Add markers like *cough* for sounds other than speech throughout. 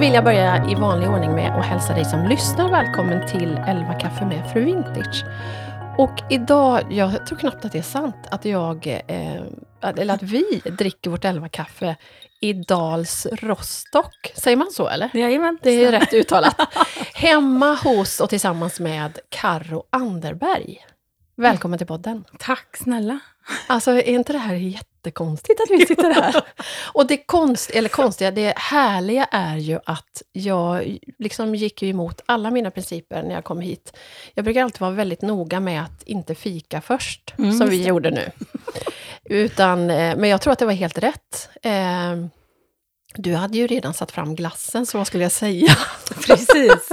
Vill jag börja i vanlig ordning med att hälsa dig som lyssnar välkommen till 11 kaffe med Fru Vintage. Och idag, jag tror knappt att det är sant, att jag, eh, eller att vi dricker vårt 11 kaffe i Dals Rostock. Säger man så eller? Jajamän. Det är rätt uttalat. Hemma hos och tillsammans med Karo Anderberg. Välkommen till podden. Tack snälla. Alltså, är inte det här jättekonstigt att vi sitter här? Och det konst, eller konstiga, det härliga är ju att jag liksom gick ju emot alla mina principer när jag kom hit. Jag brukar alltid vara väldigt noga med att inte fika först, Mm, som vi gjorde nu. Utan, eh, men jag tror att det var helt rätt. Eh, Du hade ju redan satt fram glassen, så vad skulle jag säga? Precis.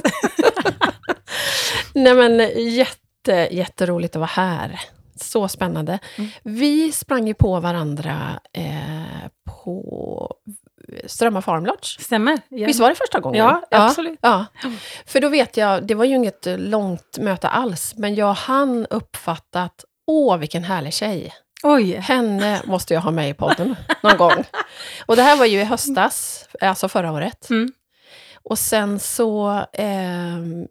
*laughs* Nej men jätte, jätteroligt att vara här. Så spännande. Mm. Vi sprang ju på varandra eh, på Strömma Farm Lodge. Stämmer. Ja. Visst var det första gången? Ja, absolut. Ja. För då vet jag, det var ju inget långt möte alls, men jag hann uppfatta att åh, vilken härlig tjej. Oj. Henne måste jag ha med i podden någon gång. Och det här var ju i höstas, alltså förra året. Mm. Och sen så ehm,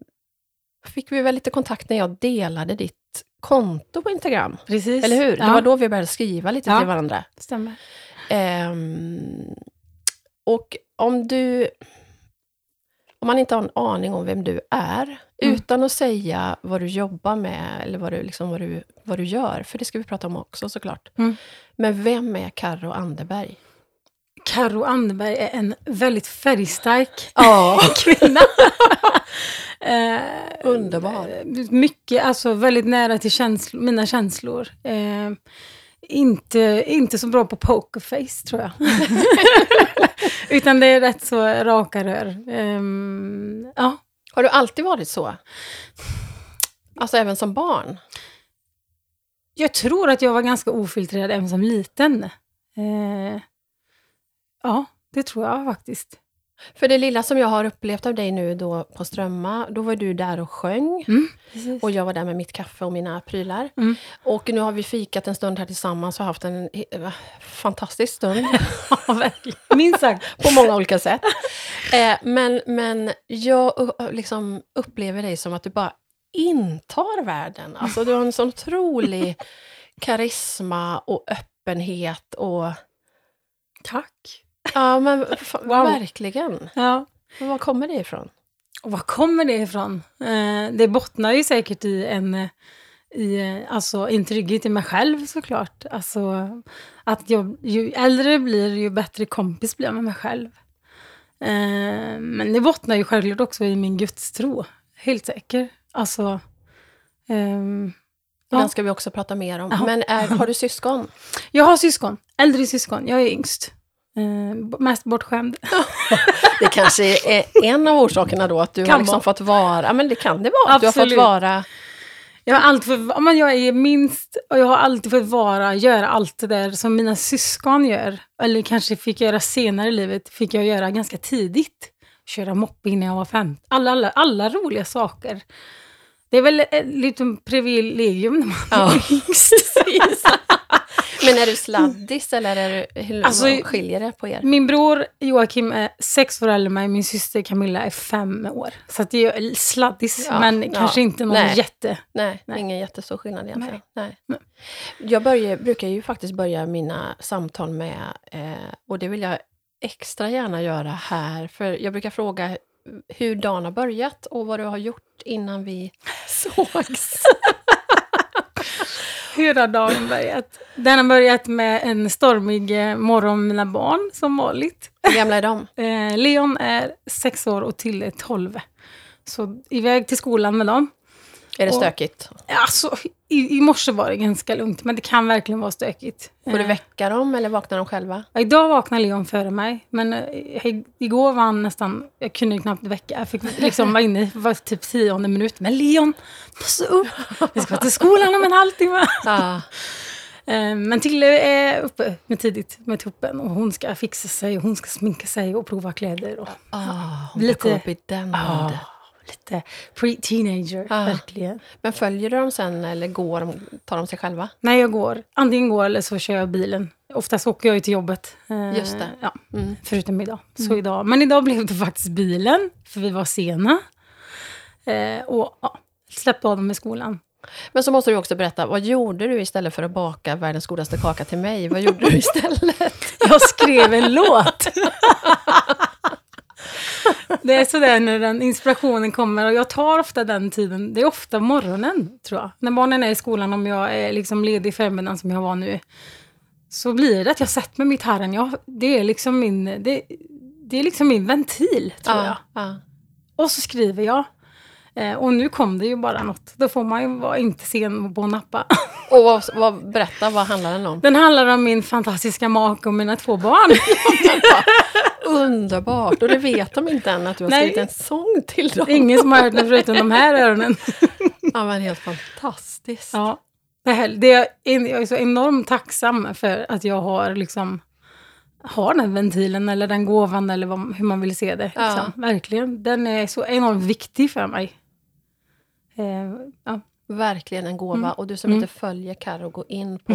fick vi väl lite kontakt när jag delade ditt konto på Instagram. Precis. Eller hur? Det Ja, var då vi började skriva lite Ja. till varandra. stämmer. Ehm, och om du... Om man inte har en aning om vem du är, Mm. utan att säga vad du jobbar med, eller vad du, liksom, vad du, vad du gör, för det ska vi prata om också såklart. Mm. Men vem är Karo Anderberg? Karo Anderberg är en väldigt färgstark Ja, *laughs* kvinna. *laughs* eh, underbar. mycket, alltså väldigt nära till känsl- mina känslor. Eh, inte, inte så bra på pokerface tror jag. *laughs* Utan det är rätt så raka rör. Ehm, ja, Har du alltid varit så? Alltså även som barn? jag tror att jag var ganska ofiltrerad även som liten. Eh, ja, det tror jag faktiskt. För det lilla som jag har upplevt av dig nu då på Strömma, då var du där och sjöng. Mm. Och jag var där med mitt kaffe och mina prylar. Mm. Och nu har vi fikat en stund här tillsammans och haft en eh, fantastisk stund. *laughs* Minst sagt. på många olika sätt. *laughs* Eh, men, men jag liksom upplever dig som att du bara intar världen. Alltså du har en sån otrolig *laughs* karisma och öppenhet och... Tack. Ja, men *laughs* Wow. verkligen. Ja. Men var kommer det ifrån? Och var kommer det ifrån? Eh, det bottnar ju säkert i en, eh, i, eh, alltså, en trygghet i mig själv såklart. Alltså, att jag, ju äldre jag blir, ju bättre kompis blir jag med mig själv. Eh, men det bottnar ju självklart också i min gudstro. Helt säker. Alltså, ehm, Ja. Den ska vi också prata mer om. Jaha. Men är, har du *laughs* syskon? jag har syskon, äldre syskon. Jag är yngst. Eh, mest bortskämd. *laughs* Det kanske är en av orsakerna då, att du Kan har liksom vara. fått vara... Men det kan det vara. att Du har fått Absolut. vara... Jag har alltid fått, men jag är minst och jag har alltid fått vara, göra allt det där som mina syskon gör. Eller kanske fick göra senare i livet, fick jag göra ganska tidigt. Köra moppe innan jag var fem. Alla, alla, alla roliga saker. Det är väl ett litet privilegium när man Ja. *laughs* *laughs* Men är du sladdis eller är du, hur Alltså, skiljer det på er? Min bror Joakim är sex år äldre än mig, min syster Camilla är fem år. Så det är sladdis, Ja, men ja. kanske inte någon Nej. jätte... Nej, Nej. ingen jättestor skillnad egentligen. Nej. Nej. Jag börjar, brukar ju faktiskt börja mina samtal med, eh, och det vill jag extra gärna göra här, för jag brukar fråga hur dagen har börjat och vad du har gjort innan vi *laughs* sågs. Hur har dagen börjat? Den har börjat med en stormig eh, morgon med mina barn, som vanligt. Hur gamla är de? Eh, Leon är sex år och Till är tolv. Så iväg till skolan med dem. Är det Och- stökigt? Alltså, i, I morse var det ganska lugnt, men det kan verkligen vara stökigt. Får du Eh, väcka dem eller vaknar de själva? ja, idag vaknade Leon före mig, men eh, i- igår var han nästan... Jag kunde knappt väcka. Jag fick liksom vara inne var typ tionde minut. Men Leon, måste upp! Vi ska till skolan om en halvtimme. Ah, *laughs* Eh, Men Tille är uppe med tidigt med tuppen och hon ska fixa sig och hon ska sminka sig och prova kläder. Och, ah, hon Lite- upp i den Ah. Lite pre-teenager, Ja. verkligen. Men följer du dem sen eller går de, tar de sig själva? Nej, jag går. Antingen går eller så kör jag bilen. Oftast åker jag ju till jobbet. Eh, Just det. Ja, Mm. förutom idag. Så idag. Men idag blev det faktiskt bilen, för vi var sena. Eh, och ja, släppte av dem i skolan. Men så måste du också berätta, vad gjorde du istället för att baka världens godaste kaka till mig? Vad gjorde du *laughs* istället? Jag skrev en låt. *laughs* *laughs* Det är sådär när den inspirationen kommer och jag tar ofta den tiden. Det är ofta morgonen tror jag. När barnen är i skolan, om jag är liksom ledig i förmiddagen som jag var nu. Så blir det att jag sätter mig med gitarren. Jag, det, är liksom min, det, det är liksom min ventil tror jag. ja. Och så skriver jag. Eh, och nu kom det ju bara något. Då får man ju vara inte sen på att nappa. *laughs* Och vad, vad, berätta, vad handlar den om? Den handlar om min fantastiska make och mina två barn. *laughs* Underbart! Och det vet de inte än att du har Nej. skrivit en sång till dem. Ingen som har hört den förutom de här öronen. *laughs* Ja, men helt fantastiskt. Ja. Det, är, jag är så enormt tacksam för att jag har liksom har den ventilen eller den gåvan eller vad, hur man vill se det. Ja. Liksom. Verkligen. Den är så enormt viktig för mig. Eh, ja. Verkligen en gåva. Mm. Och du som Mm. inte följer Karo, gå in på...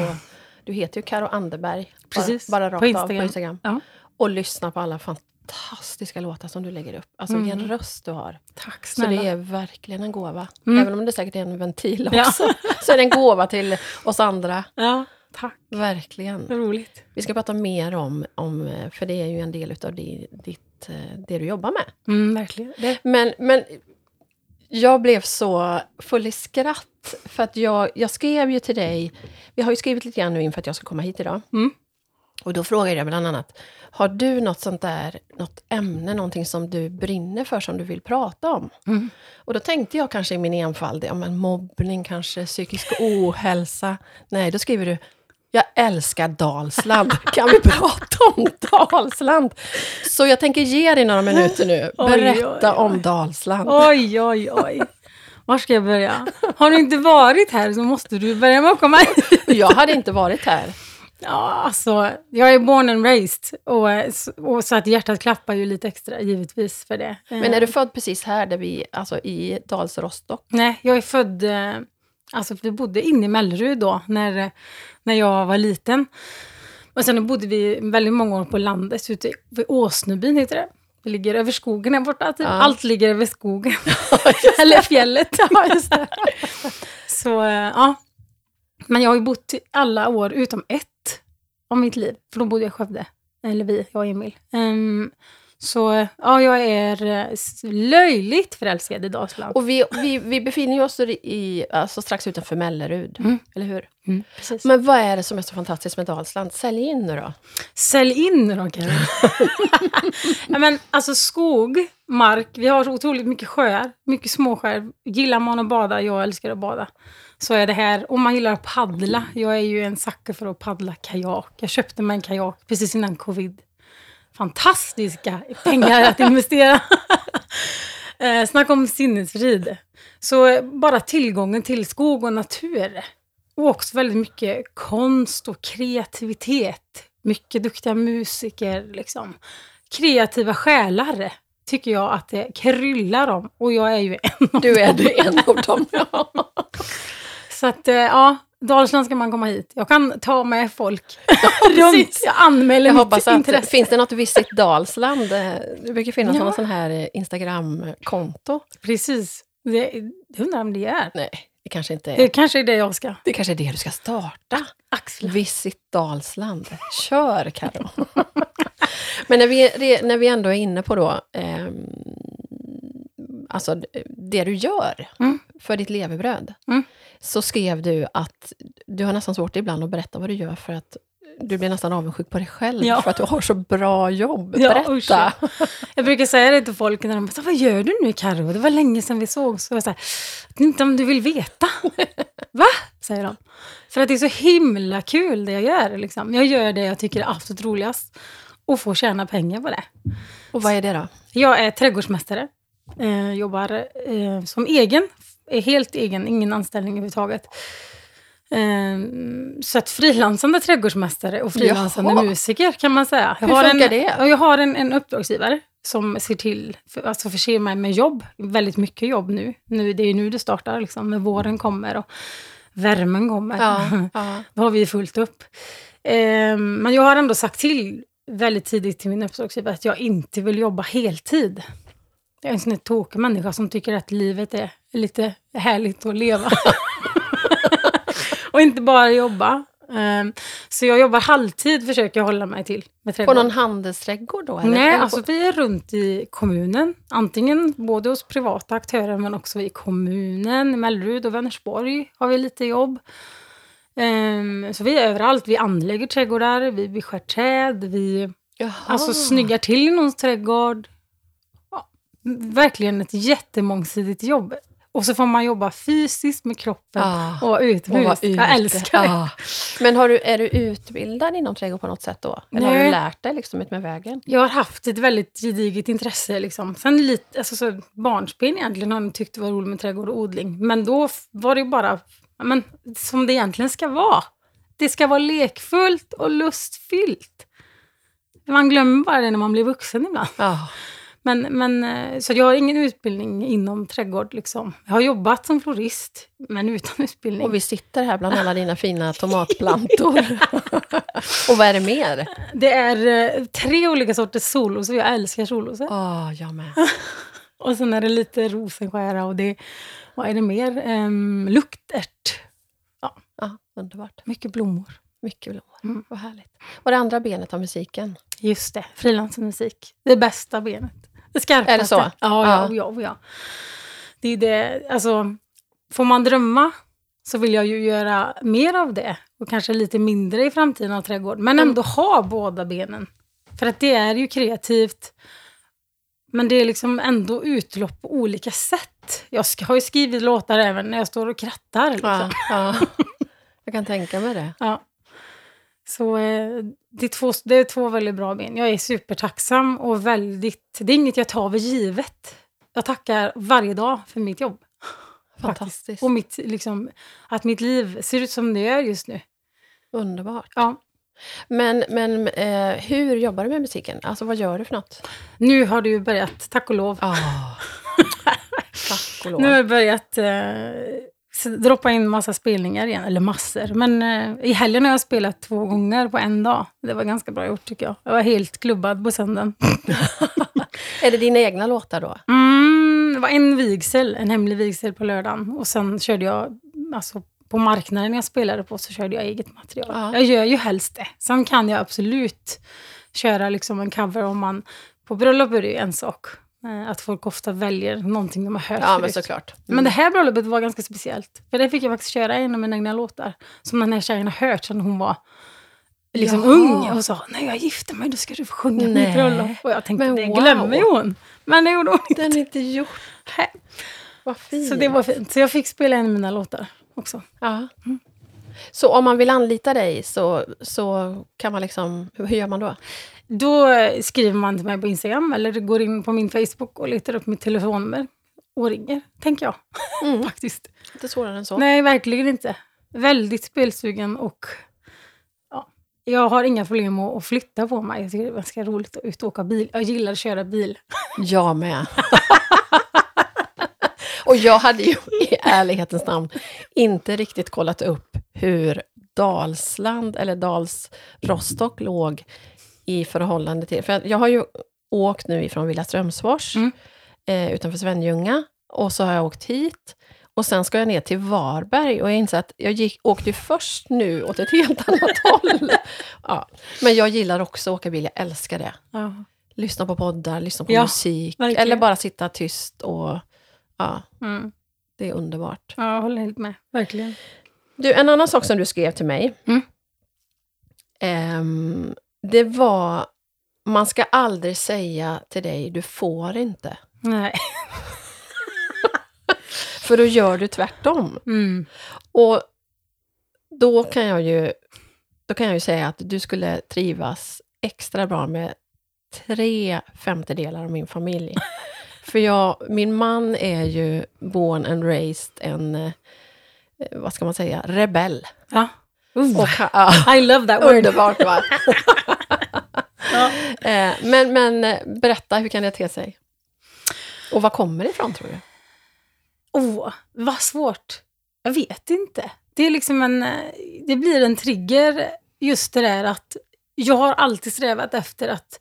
Du heter ju Karo Anderberg. Precis, Bara, bara på rakt av på. Instagram. Ja. Och lyssna på alla fantastiska låtar som du lägger upp. Alltså Mm. vilken röst du har. Tack Så snälla. det är verkligen en gåva. Mm. Även om det säkert är en ventil Ja. också. Så är det en gåva till oss andra. Ja, tack. Verkligen. Roligt. Vi ska prata mer om, om för det är ju en del av det, ditt, eh, det du jobbar med. Mm, verkligen. Det. Men, men jag blev så full i skratt. För att jag, jag skrev ju till dig, vi har ju skrivit lite grann nu inför att jag ska komma hit idag. Mm. Och då frågade jag bland annat, har du något sånt där, något ämne, någonting som du brinner för, som du vill prata om? Mm. Och då tänkte jag kanske i min enfald, ja men mobbning kanske, psykisk ohälsa. Nej, då skriver du, jag älskar Dalsland. *laughs* Kan vi prata om Dalsland? Så jag tänker ge dig några minuter nu. Oj, Berätta oj, oj. om Dalsland. Oj, oj, oj. Var ska jag börja? Har du inte varit här så måste du börja med att komma hit. *laughs* Jag hade inte varit här. Ja, alltså, jag är born and raised. Och, och så att hjärtat klappar ju lite extra, givetvis, för det. Men är du född precis här, där vi, alltså i Dalsrostock? Nej, jag är född... eh, Alltså, vi bodde inne i Mellerud då, när, när jag var liten. Och sen bodde vi väldigt många år på landet, ute vid Åsnebyn heter det. Det ligger över skogen här borta. Typ. Ja. Allt ligger över skogen. *laughs* Eller fjället. Ja, just det. Så, eh, ja. Men jag har ju bott i alla år utom ett av mitt liv. För då bodde jag i Skövde. Eller vi, jag och Emil. Ehm, så ja, jag är eh, löjligt förälskad i Dalsland. Och vi, vi, vi befinner oss i, alltså strax utanför Mellerud, Mm. eller hur? Mm. Men vad är det som är så fantastiskt med Dalsland? Sälj in nu då. Sälj in då Karin. *laughs* ja, men alltså skog, mark, vi har så otroligt mycket sjöar, mycket småsjöar. Gillar man att bada, jag älskar att bada. Så är det här. Om man gillar att paddla, jag är ju en sucker för att paddla kajak. Jag köpte mig en kajak precis innan covid. Fantastiska pengar att investera. *laughs* eh, snacka om sinnesfrid. Så bara tillgången till skog och natur. Och också väldigt mycket konst och kreativitet. Mycket duktiga musiker, liksom. Kreativa själar tycker jag att det kryllar om. Och jag är ju en av Du är dem. du en av dem. *laughs* Så att, eh, ja, Dalsland ska man komma hit. Jag kan ta med folk *laughs* *laughs* runt. Jag anmäler Jag mitt hoppas att, intresse. finns det något Visit Dalsland? Eh, Det brukar finnas Ja. någon sån här eh, Instagram-konto. Precis. Det, det undrar jag om det är. Nej, det kanske inte Det är. kanske är det jag ska Det kanske är det du ska starta. axla. Visit Dalsland. Kör, Karo. *laughs* Men när vi, det- när vi ändå är inne på då, ehm, alltså det du gör Mm. För ditt levebröd, Mm. så skrev du att du har nästan svårt ibland att berätta vad du gör för att du blir nästan avundsjuk på dig själv Ja. för att du har så bra jobb. Ja, Berätta! usch, ja. Jag brukar säga det till folk när de säger vad gör du nu Karo? Det var länge sedan vi såg. Så jag säger, inte om du vill veta. *laughs* Va? Säger de. För att det är så himla kul det jag gör. Liksom. Jag gör det jag tycker är absolut roligast. Och får tjäna pengar på det. Och vad är det då? Jag är trädgårdsmästare. Eh, jobbar eh, som egen. Är helt egen, ingen anställning överhuvudtaget. Eh, så att frilansande trädgårdsmästare och frilansande Jaha. musiker kan man säga. Jag Hur har funkar en, det? Jag har en, en uppdragsgivare som ser till, för, alltså förser mig med jobb, väldigt mycket jobb nu. nu det är nu det startar, liksom, när våren kommer och värmen kommer. Ja, *laughs* ja. Då har vi fullt upp. Eh, men jag har ändå sagt till väldigt tidigt till min uppdragsgivare att jag inte vill jobba heltid. Jag är en sån här tokig människa som tycker att livet är lite härligt att leva. *laughs* och inte bara jobba. Um, så jag jobbar halvtid, försöker jag hålla mig till. Med På någon handelsträdgård då? Eller? Nej, alltså vi är runt i kommunen. Antingen både hos privata aktörer men också i kommunen. I Mellerud och Vänersborg har vi lite jobb. Ehm, så vi är överallt. Vi anlägger trädgårdar, vi beskär träd, vi Jaha. alltså, snyggar till någons trädgård. Ja, verkligen ett jättemångsidigt jobb. Och så får man jobba fysiskt med kroppen Ja. och utomhus. Och ute. Jag älskar det. Ja. Men har du, är du utbildad inom trädgård på något sätt då? Eller har Nej. du lärt dig liksom utmed vägen? Jag har haft ett väldigt gediget intresse. Liksom. Sen lite, alltså, så barnsben egentligen har jag tyckt det var roligt med trädgård och odling. Men då var det bara men, som det egentligen ska vara. Det ska vara lekfullt och lustfyllt. Man glömmer bara det när man blir vuxen ibland. Ja. Men, men, eh, så jag har ingen utbildning inom trädgård. Liksom. Jag har jobbat som florist, men utan *laughs* utbildning. Och vi sitter här bland alla dina fina *laughs* tomatplantor. *laughs* och vad är det mer? Det är eh, tre olika sorters solrosor. Jag älskar solrosor. Åh, jag med. Och sen är det lite rosenskära och det, vad är det mer? Um, luktärt. Ja, underbart. Mycket blommor. Mycket blommor. Mm. Vad härligt. Och det andra benet av musiken? Just det, frilansmusik. Det bästa benet. Det skarpaste. Är det så? Ja, ja, Ja. ja. ja. Det är det, alltså, får man drömma så vill jag ju göra mer av det. Och kanske lite mindre i framtiden av trädgård. Men Mm. ändå ha båda benen. För att det är ju kreativt. Men det är liksom ändå utlopp på olika sätt. Jag har ju skrivit låtar även när jag står och krattar. Liksom. Ja, ja. *laughs* Jag kan tänka mig det. Ja. Så eh, det, är två, det är två väldigt bra ben. Jag är supertacksam och väldigt... Det är inget jag tar för givet. Jag tackar varje dag för mitt jobb. Fantastiskt. Och mitt, liksom, att mitt liv ser ut som det gör just nu. Underbart. Ja. Men, men eh, hur jobbar du med musiken? Alltså vad gör du för något? Nu har ju börjat, tack och lov. Oh. *laughs* Tack och lov. Nu har jag börjat eh, droppa in massa spelningar igen. Eller massor. Men eh, i helgen har jag spelat två gånger på en dag. Det var ganska bra gjort tycker jag. Jag var helt klubbad på söndagen. *laughs* Är det dina egna låtar då? Mm, det var en vigsel, en hemlig vigsel på lördagen. Och sen körde jag, alltså på marknaden jag spelade på så körde jag eget material. Ja. Jag gör ju helst det. Sen kan jag absolut köra liksom en cover om man, på bröllop är det ju en sak. Eh, Att folk ofta väljer någonting de har hört Ja, men förut. såklart. Mm. Men det här bröllopet var ganska speciellt. För där fick jag faktiskt köra en av mina egna låtar. Som den här tjejen har hört sedan hon var liksom Jaha. ung. Och sa, när jag gifter mig då ska du få sjunga Nej. mitt bröllop. Och jag tänkte, Men det wow. glömmer hon. Men det gjorde hon inte. Den är inte gjort. Vad fint. Så det var fint. Så jag fick spela en av mina låtar också. Ja. Så om man vill anlita dig så, så kan man liksom... Hur gör man då? Då skriver man till mig på Instagram eller går in på min Facebook och letar upp mitt telefonnummer och ringer, tänker jag. *laughs* Mm. Faktiskt. Inte svårare än så. Nej, verkligen inte. Väldigt spelsugen och ja, jag har inga problem att att flytta på mig. Jag tycker det är ganska roligt att ut och åka bil. Jag gillar att köra bil. *laughs* Jag med. *laughs* och jag hade ju i ärlighetens namn inte riktigt kollat upp hur Dalsland, eller Dals Rostock, låg i förhållande till... För jag har ju åkt nu ifrån Villa Strömsfors, Mm. eh, utanför Svenljunga, och så har jag åkt hit. Och sen ska jag ner till Varberg och jag inser att jag gick, åkte ju först nu åt ett helt *laughs* annat håll. Ja. Men jag gillar också att åka bil, jag älskar det Ja. lyssna på poddar, lyssna på Ja, musik. verkligen. Eller bara sitta tyst och... Ja, Mm. det är underbart. ja, jag håller helt med. Verkligen. Du, en annan sak som du skrev till mig. Mm. ehm, det var... Man ska aldrig säga till dig, du får inte. Nej. *laughs* För då gör du tvärtom. Mm. Och då kan jag ju, då kan jag ju säga att du skulle trivas extra bra med tre femtedelar av min familj. *laughs* För jag, min man är ju born and raised en, eh, vad ska man säga, rebell. Ja. Och, ja, I love that word. underbart va? *laughs* Ja. *laughs* Eh, men, men eh, berätta, hur kan det te sig? Och var kommer det ifrån tror du? Åh, vad svårt. Jag vet inte. Det är liksom en... eh, Det blir en trigger, just det där att jag har alltid strävat efter att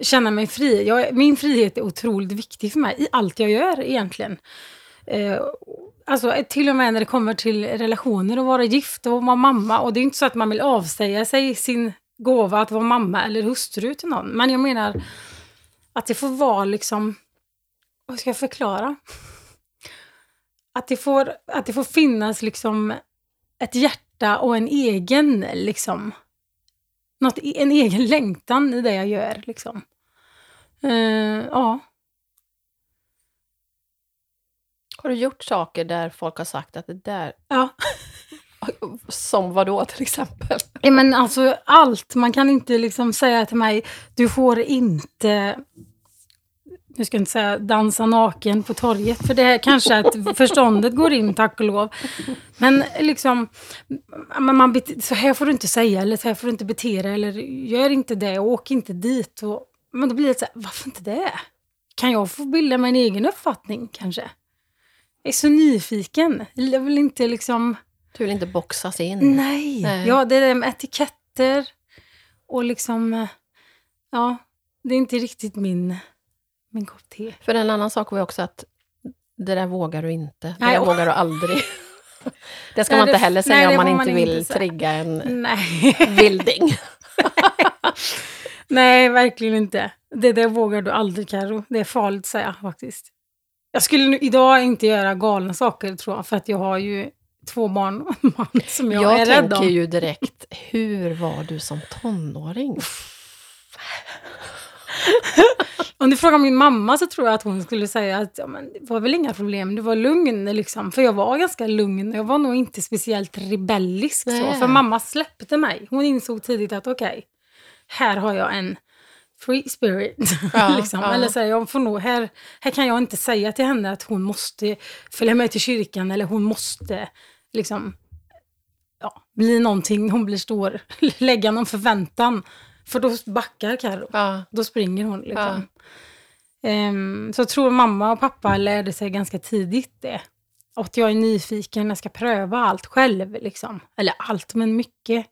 känna mig fri. Jag, min frihet är otroligt viktig för mig i allt jag gör egentligen. Eh, alltså till och med när det kommer till relationer och vara gift och vara mamma. Och det är inte så att man vill avsäga sig sin gåva att vara mamma eller hustru till någon. Men jag menar att det får vara liksom... Vad ska jag förklara? Att det får, att det får finnas liksom ett hjärta och en egen liksom... Något, en egen längtan i det jag gör liksom. Eh, ja. Har du gjort saker där folk har sagt att det där, ja. *laughs* som vad då till exempel? Ja, men alltså allt. Man kan inte liksom säga till mig, du får inte, nu ska jag inte säga dansa naken på torget, för det är kanske att förståndet går in, tack och lov. Men liksom, man, så här får du inte säga, eller så här får du inte bete dig, eller gör inte det, och åk inte dit. Och, men då blir det så här, varför inte det? Kan jag få bilda mig en egen uppfattning kanske? Jag är så nyfiken. Jag vill inte liksom... Du vill inte boxas in? Nej. Nej. Ja, det är med etiketter och liksom... eh, Ja, det är inte riktigt min, min kopp te. För en annan sak var ju också att det där vågar du inte. Det Nej, där vågar du aldrig. *laughs* Det ska Nej, man inte heller säga nej, om man inte man vill inte trigga en Nej. *laughs* vilding. *laughs* Nej, verkligen inte. Det där vågar du aldrig, Karo. Det är farligt att säga faktiskt. Jag skulle nu idag inte göra galna saker, tror jag, för att jag har ju två barn *laughs* man som jag, Jag, är rädd tänker om. ju direkt, hur var du som tonåring? Om du frågar min mamma så tror jag att hon skulle säga att ja, men, det var väl inga problem, du var lugn. Liksom. För jag var ganska lugn jag var nog inte speciellt rebellisk. Så. För mamma släppte mig. Hon insåg tidigt att okej, här har jag en free spirit. *laughs* Ja, liksom. ja. Eller så här, jag får nog, här, här kan jag inte säga till henne att hon måste följa med till kyrkan eller hon måste liksom, ja, bli någonting, hon blir stor, *laughs* lägga någon förväntan. För då backar Carro. Ja. Då springer hon. Liksom. Ehm, så jag tror mamma och pappa lärde sig ganska tidigt det. Och att jag är nyfiken, jag ska pröva allt själv. Liksom. Eller allt, men mycket.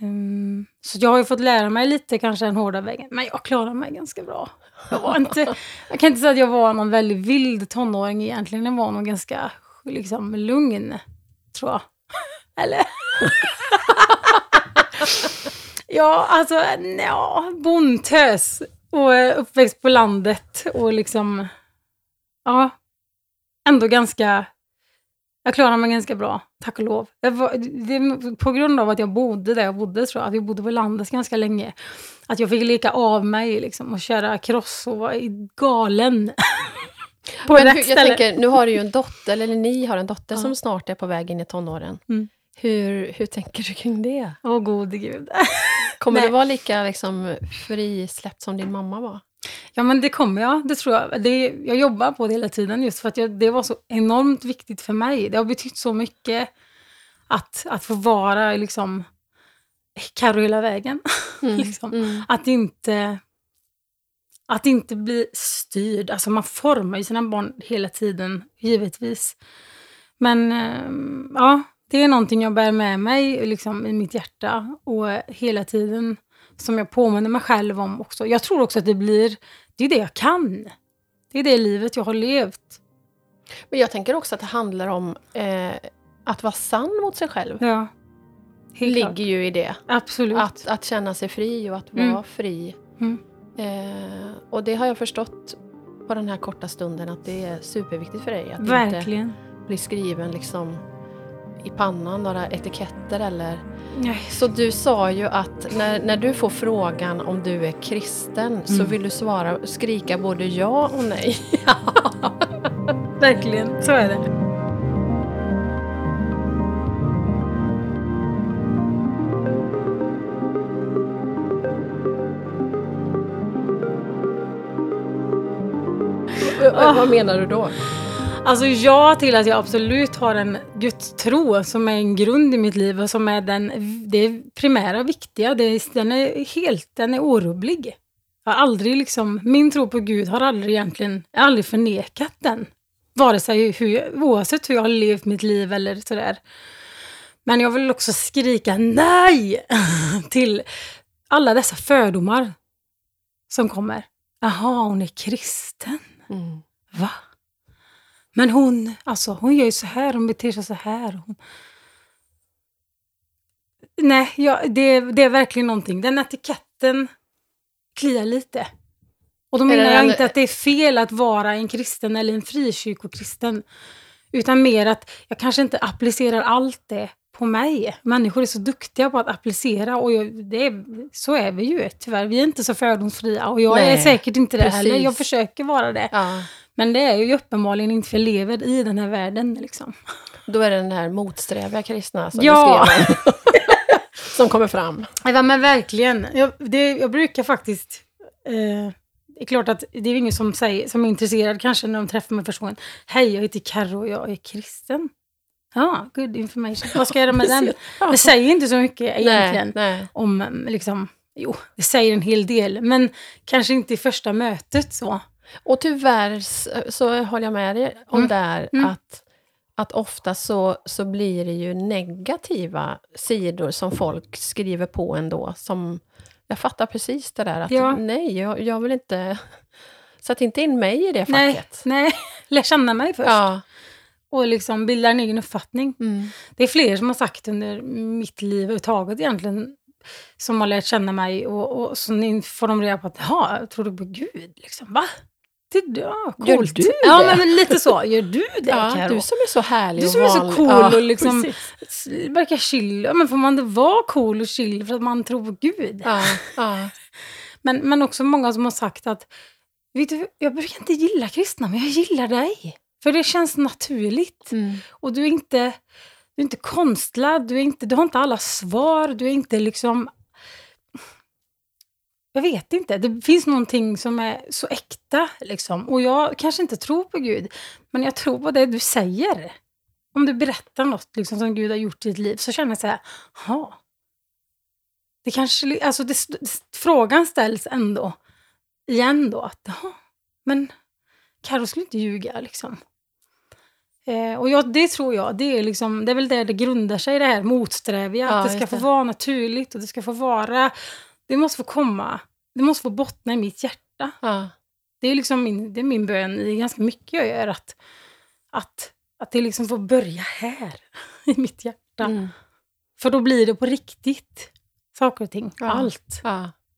Ehm, så jag har ju fått lära mig lite kanske den hårda vägen. Men jag klarar mig ganska bra. Jag, var inte, *laughs* jag kan inte säga att jag var någon väldigt vild tonåring egentligen. Jag var nog ganska liksom, lugn, tror jag. *laughs* Eller? *laughs* Ja, alltså, ja, bondtös och eh, uppväxt på landet och liksom, ja, ändå ganska, jag klarar mig ganska bra, tack och lov. Jag var, det är på grund av att jag bodde där jag bodde, tror jag, att vi bodde på landet ganska länge, att jag fick leka av mig liksom och köra cross och vara galen. *laughs* på rätt hur, jag ställe. tänker, nu har du ju en dotter, eller ni har en dotter Ja. som snart är på väg in i tonåren. Mm. Hur, hur tänker du kring det? Åh gode gud. *laughs* Kommer Nej. du vara lika liksom, frisläppt som din mamma var? Ja, men det kommer jag. Det tror jag. Det, jag jobbar på det hela tiden just för att jag, det var så enormt viktigt för mig. Det har betytt så mycket att, att få vara liksom Carro hela vägen. *laughs* liksom. Mm. Att inte att inte bli styrd. Alltså man formar ju sina barn hela tiden, givetvis. Men ehm, ja, det är någonting jag bär med mig liksom, i mitt hjärta och hela tiden som jag påminner mig själv om också. Jag tror också att det blir, det är det jag kan. Det är det livet jag har levt. Men jag tänker också att det handlar om eh, att vara sann mot sig själv. Ja, helt ligger klart. ju i det. Absolut. Att, att känna sig fri och att vara Mm. fri. Mm. Eh, och det har jag förstått på den här korta stunden att det är superviktigt för dig. Att inte Verkligen. bli skriven liksom i pannan, några etiketter eller... Nej. Så du sa ju att när, när du får frågan om du är kristen så Mm. vill du svara, skrika både ja och nej. *laughs* Verkligen, så är det. Eh, eh, vad menar du då? Alltså ja till att jag absolut har en gudstro som är en grund i mitt liv och som är den, det primära viktiga. Det, den är helt, den är orubblig. Jag har aldrig liksom, min tro på Gud har aldrig egentligen, jag har aldrig förnekat den. Vare sig hur, oavsett hur jag har levt mitt liv eller sådär. Men jag vill också skrika nej *laughs* till alla dessa fördomar som kommer. Jaha, hon är kristen. Mm. Va? Men hon, alltså hon gör ju så här, hon beter sig så här. Hon... Nej, ja, det, det är verkligen någonting. Den etiketten kliar lite. Och då menar jag inte att det är fel att vara en kristen eller en frikyrkokristen. Utan mer att jag kanske inte applicerar allt det på mig. Människor är så duktiga på att applicera och jag, det är, så är vi ju tyvärr. Vi är inte så fördomsfria och jag är Nej, säkert inte det heller. precis. Jag försöker vara det. Ja. Men det är ju uppenbarligen inte för jag lever i den här världen. Liksom. Då är det den här motsträviga kristna som Ja. du skrev om. som kommer fram. Ja, men verkligen. Jag, det, jag brukar faktiskt... Eh, det är klart att det är ingen som, säger, som är intresserad kanske när de träffar mig första gången. Hej, jag heter Karro och jag är kristen. Ja, good information. Vad ska jag göra med *laughs* den? Det säger inte så mycket egentligen. Nej, nej. Om, liksom, jo, det säger en hel del. Men kanske inte i första mötet så. Och tyvärr så håller jag med dig om Mm. där Mm. att, att ofta så, så blir det ju negativa sidor som folk skriver på ändå. Som, jag fattar precis det där att Ja. nej, jag, jag vill inte... *laughs* Sätt inte in mig i det Nej, facket. nej, *laughs* lär känna mig först. Ja. Och liksom bilda en egen uppfattning. Mm. Det är fler som har sagt under mitt liv överhuvudtaget egentligen, som har lärt känna mig och, och så får de reda på att, ja, jag tror du på Gud? Liksom, va? Det, ja, Gör coolt. du Ja, det? men, men lite så. Gör du *laughs* det, Ja, Karo? du som är så härlig Du och som är så cool Ja, och liksom precis. verkar chill. Ja, men får man inte vara cool och chill för att man tror på Gud? Ja, ja. *laughs* Men, men också många som har sagt att, vet du, jag brukar inte gilla kristna, men jag gillar dig. För det känns naturligt. Mm. Och du är inte, du är inte konstlad, du, är inte, du har inte alla svar, du är inte liksom... Jag vet inte, det finns någonting som är så äkta. Liksom. Och jag kanske inte tror på Gud, men jag tror på det du säger. Om du berättar något liksom, som Gud har gjort i ditt liv så känner jag så här, ha. Det kanske, alltså det, frågan ställs ändå igen då, att jaha, men Carro skulle inte ljuga liksom. Eh, och jag, det tror jag, det är, liksom, det är väl där det grundar sig, det här motsträviga. Ja, att det ska just få det. vara naturligt och det ska få vara... Det måste få komma, det måste få bottna i mitt hjärta. Ja. Det är liksom min, det är min bön i ganska mycket jag gör, att, att, att det liksom får börja här, *laughs* i mitt hjärta. Mm. För då blir det på riktigt, saker och ting. Ja. Allt.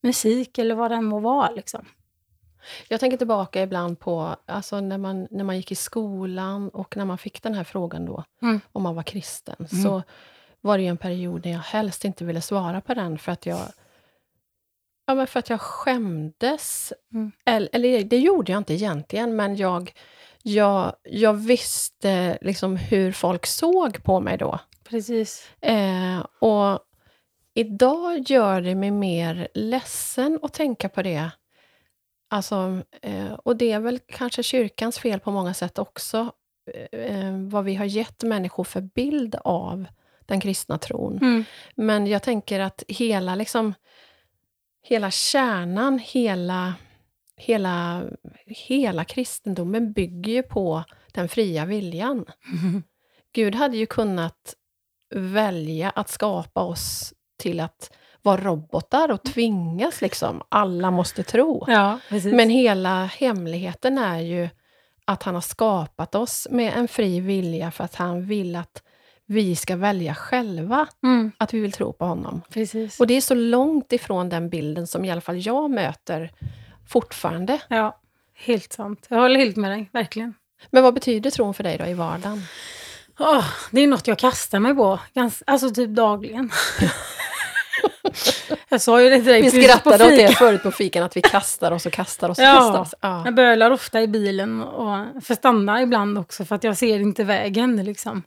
Musik eller vad det än må vara. Liksom. Jag tänker tillbaka ibland på alltså när, man, när man gick i skolan och när man fick den här frågan då, Mm. om man var kristen, Mm. så var det ju en period när jag helst inte ville svara på den för att jag Ja, men för att jag skämdes. Mm. Eller, eller det gjorde jag inte egentligen, men jag, jag, jag visste liksom hur folk såg på mig då. Precis. Eh, och idag gör det mig mer ledsen att tänka på det. Alltså, eh, och det är väl kanske kyrkans fel på många sätt också, eh, vad vi har gett människor för bild av den kristna tron. Mm. Men jag tänker att hela, liksom, hela kärnan, hela, hela, hela kristendomen bygger ju på den fria viljan. *laughs* Gud hade ju kunnat välja att skapa oss till att vara robotar och tvingas liksom, alla måste tro. Ja. Men hela hemligheten är ju att han har skapat oss med en fri vilja för att han vill att vi ska välja själva mm. att vi vill tro på honom. Precis. Och det är så långt ifrån den bilden som i alla fall jag möter fortfarande. Ja, helt sant. Jag håller helt med dig, verkligen. Men vad betyder tron för dig då i vardagen? Åh, det är något jag kastar mig på, gans, alltså typ dagligen. *laughs* *laughs* jag sa ju det till dig Vi skrattade åt det förut på fikan, att vi kastar oss och kastar oss och Ja. kastar oss. Ja. Jag bölar ofta i bilen och får stanna ibland också för att jag ser inte vägen. Liksom.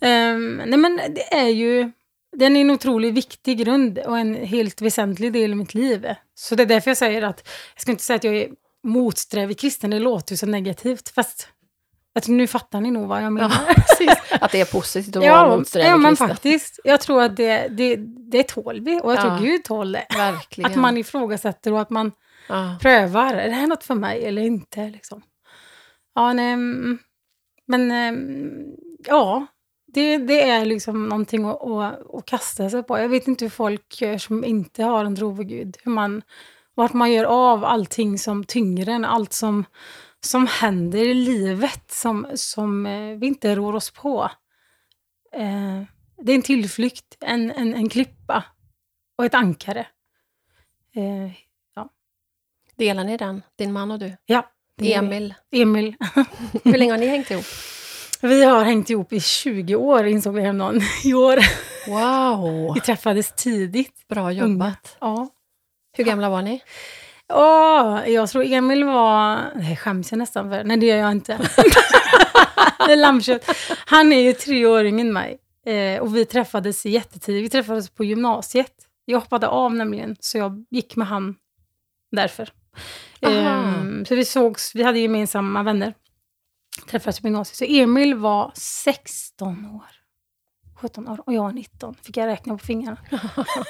Ehm, nej men det är ju, den är en otroligt viktig grund och en helt väsentlig del i mitt liv. Så det är därför jag säger att, jag ska inte säga att jag är motsträvig kristen, det låter ju så negativt, fast Jag tror, nu fattar ni nog vad jag menar. Ja. *laughs* Att det är positivt att vara Ja, motsträvig ja men faktiskt. Jag tror att det, det, det tål vi och jag tror Ja. Gud tål det. Verkligen. Att man ifrågasätter och att man ja. prövar. Är det här något för mig eller inte? Liksom. Ja, nej, mm, men mm, ja, det, det är liksom någonting att, att, att kasta sig på. Jag vet inte hur folk gör som inte har en tro på Gud. Hur man, vart man gör av allting som tyngre än allt som, som händer i livet som, som eh, vi inte rår oss på. Eh, det är en tillflykt, en, en, en klippa och ett ankare. Eh, Delar ni den, din man och du? ja, Emil, Emil. *laughs* hur länge har ni hängt ihop? Vi har hängt ihop i 20 år insåg vi häromdagen i år. Wow, Vi träffades tidigt. bra jobbat. Ja. Hur gamla var ni? Åh, jag tror Emil var... Det skäms jag nästan för. Nej, det gör jag inte. *laughs* det är lammkött. Han är ju tre år yngre än mig. Eh, och vi träffades jättetidigt. Vi träffades på gymnasiet. Jag hoppade av nämligen, så jag gick med han därför. Ehm, så vi sågs, vi hade gemensamma vänner. Träffades på gymnasiet. Så Emil var 16 år. 17 år och jag var 19. Fick jag räkna på fingrarna. *laughs*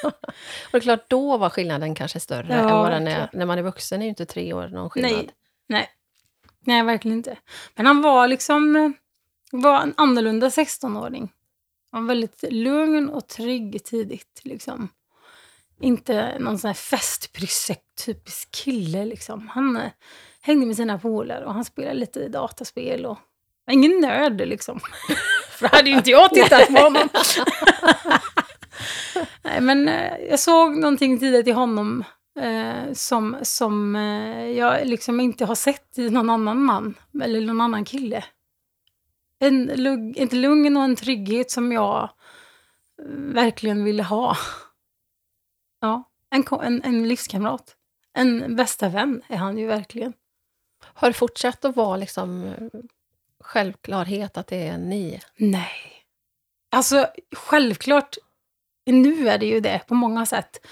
Och det är klart, då var skillnaden kanske större Ja, än vad den är. När man är vuxen är ju inte tre år någon skillnad. Nej, nej. Nej, verkligen inte. Men han var liksom var en annorlunda 16-åring. Han var väldigt lugn och trygg tidigt. Liksom. Inte någon sån här festprysse typisk kille. Liksom. Han eh, hängde med sina polare och han spelade lite dataspel. Och, ingen nörd liksom. *laughs* För hade ju inte jag tittat på honom. *laughs* Nej, men eh, jag såg någonting tidigt i honom eh, som, som eh, jag liksom inte har sett i någon annan man eller någon annan kille. En lugg, ett lugn och en trygghet som jag eh, verkligen ville ha. Ja, en, en, en livskamrat. En bästa vän är han ju verkligen. Har det fortsatt att vara liksom självklarhet att det är ni? Nej. Alltså, självklart, nu är det ju det på många sätt.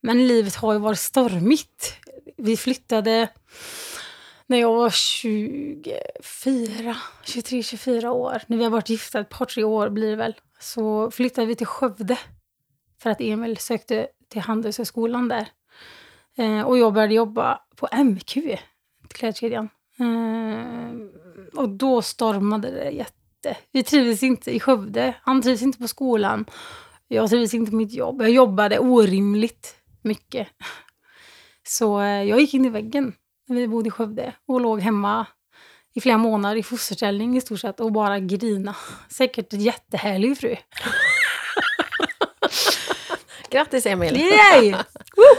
Men livet har ju varit stormigt. Vi flyttade när jag var 24, 23, 24 år. När vi har varit gifta ett par, tre år blir det väl. Så flyttade vi till Skövde. För att Emil sökte till Handelshögskolan där. Eh, och jag började jobba på MQ, klädkedjan. Eh, och då stormade det jätte. Vi trivdes inte i Skövde. Han trivdes inte på skolan. Jag trivdes inte på mitt jobb. Jag jobbade orimligt mycket. Så eh, jag gick in i väggen när vi bodde i Skövde och låg hemma i flera månader i fosterställning i stort sett och bara grina. Säkert en jättehärlig fru. *laughs* Grattis Emil! Yay!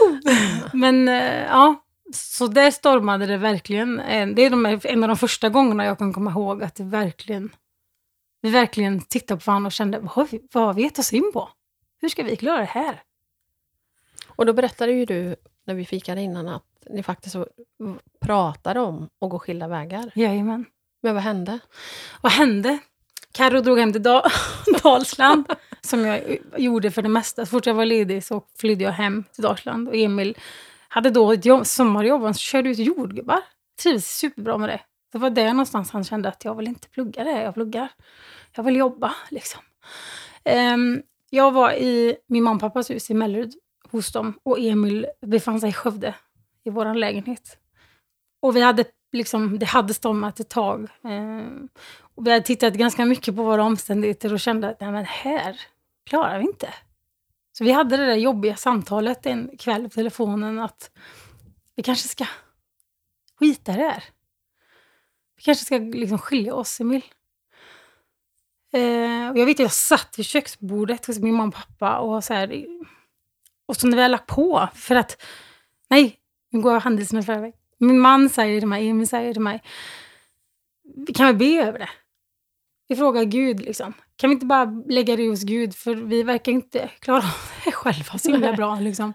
*laughs* Men eh, ja, så där stormade det verkligen. Eh, Det är de, en av de första gångerna jag kan komma ihåg att det verkligen, vi verkligen tittade på varandra och kände, vad har vi, vad har vi gett oss in på? Hur ska vi klara det här? Och då berättade ju du, när vi fikade innan, att ni faktiskt pratade om att gå skilda vägar. Jajamän. Men vad hände? Vad hände? Carro drog hem till da- *laughs* Dalsland, som jag gjorde för det mesta. Så fort jag var ledig så flydde jag hem till Dalsland. Och Emil hade då ett jobb, sommarjobb, han körde ut jordgubbar. Trivdes superbra med det. Det var där någonstans han kände att jag vill inte plugga det jag pluggar. Jag vill jobba, liksom. Um, jag var i min mamma och pappas hus i Mellerud hos dem och Emil befann sig i Skövde i vår lägenhet. Och vi hade liksom, det hade stormat ett tag. Um, och vi hade tittat ganska mycket på våra omständigheter och kände att nej, men här klarar vi inte. Så vi hade det där jobbiga samtalet en kväll på telefonen att vi kanske ska skita i det här. Vi kanske ska liksom skilja oss, Emil. Eh, och jag vet att jag satt vid köksbordet hos min mamma och pappa och så här, och så när vi har lagt på, för att nej, nu går jag händelserna i förväg. Min man säger till mig, Emil säger till mig, vi kan väl be över det. Vi frågar Gud liksom. Kan vi inte bara lägga det hos Gud för vi verkar inte klara av *laughs* det själva så himla bra liksom.